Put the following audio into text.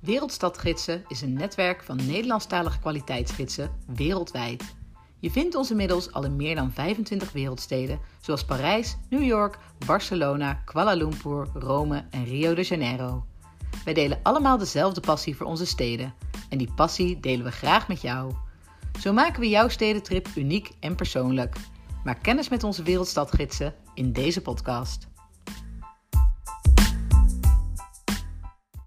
Wereldstadgidsen is een netwerk van Nederlandstalige kwaliteitsgidsen wereldwijd. Je vindt ons inmiddels al in meer dan 25 wereldsteden, zoals Parijs, New York, Barcelona, Kuala Lumpur, Rome en Rio de Janeiro. Wij delen allemaal dezelfde passie voor onze steden en die passie delen we graag met jou. Zo maken we jouw stedentrip uniek en persoonlijk. Maak kennis met onze Wereldstadgidsen in deze podcast.